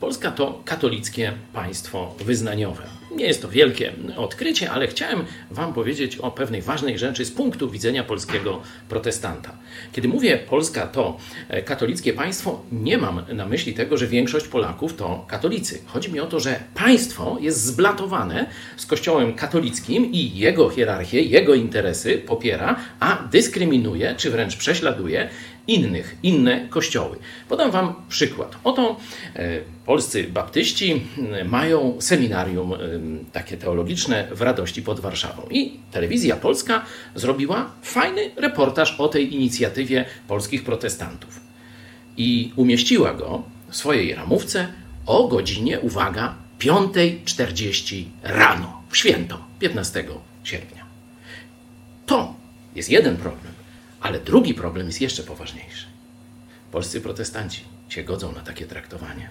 Polska to katolickie państwo wyznaniowe. Nie jest to wielkie odkrycie, ale chciałem Wam powiedzieć o pewnej ważnej rzeczy z punktu widzenia polskiego protestanta. Kiedy mówię Polska to e, katolickie państwo, nie mam na myśli tego, że większość Polaków to katolicy. Chodzi mi o to, że państwo jest zblatowane z Kościołem katolickim i jego hierarchię, jego interesy popiera, a dyskryminuje czy wręcz prześladuje innych, inne kościoły. Podam Wam przykład. Oto e, polscy baptyści mają seminarium e, takie teologiczne w Radości pod Warszawą. I telewizja polska zrobiła fajny reportaż o tej inicjatywie polskich protestantów. I umieściła go w swojej ramówce o godzinie, uwaga, 5.40 rano, w święto 15 sierpnia. To jest jeden problem. Ale drugi problem jest jeszcze poważniejszy. Polscy protestanci się godzą na takie traktowanie.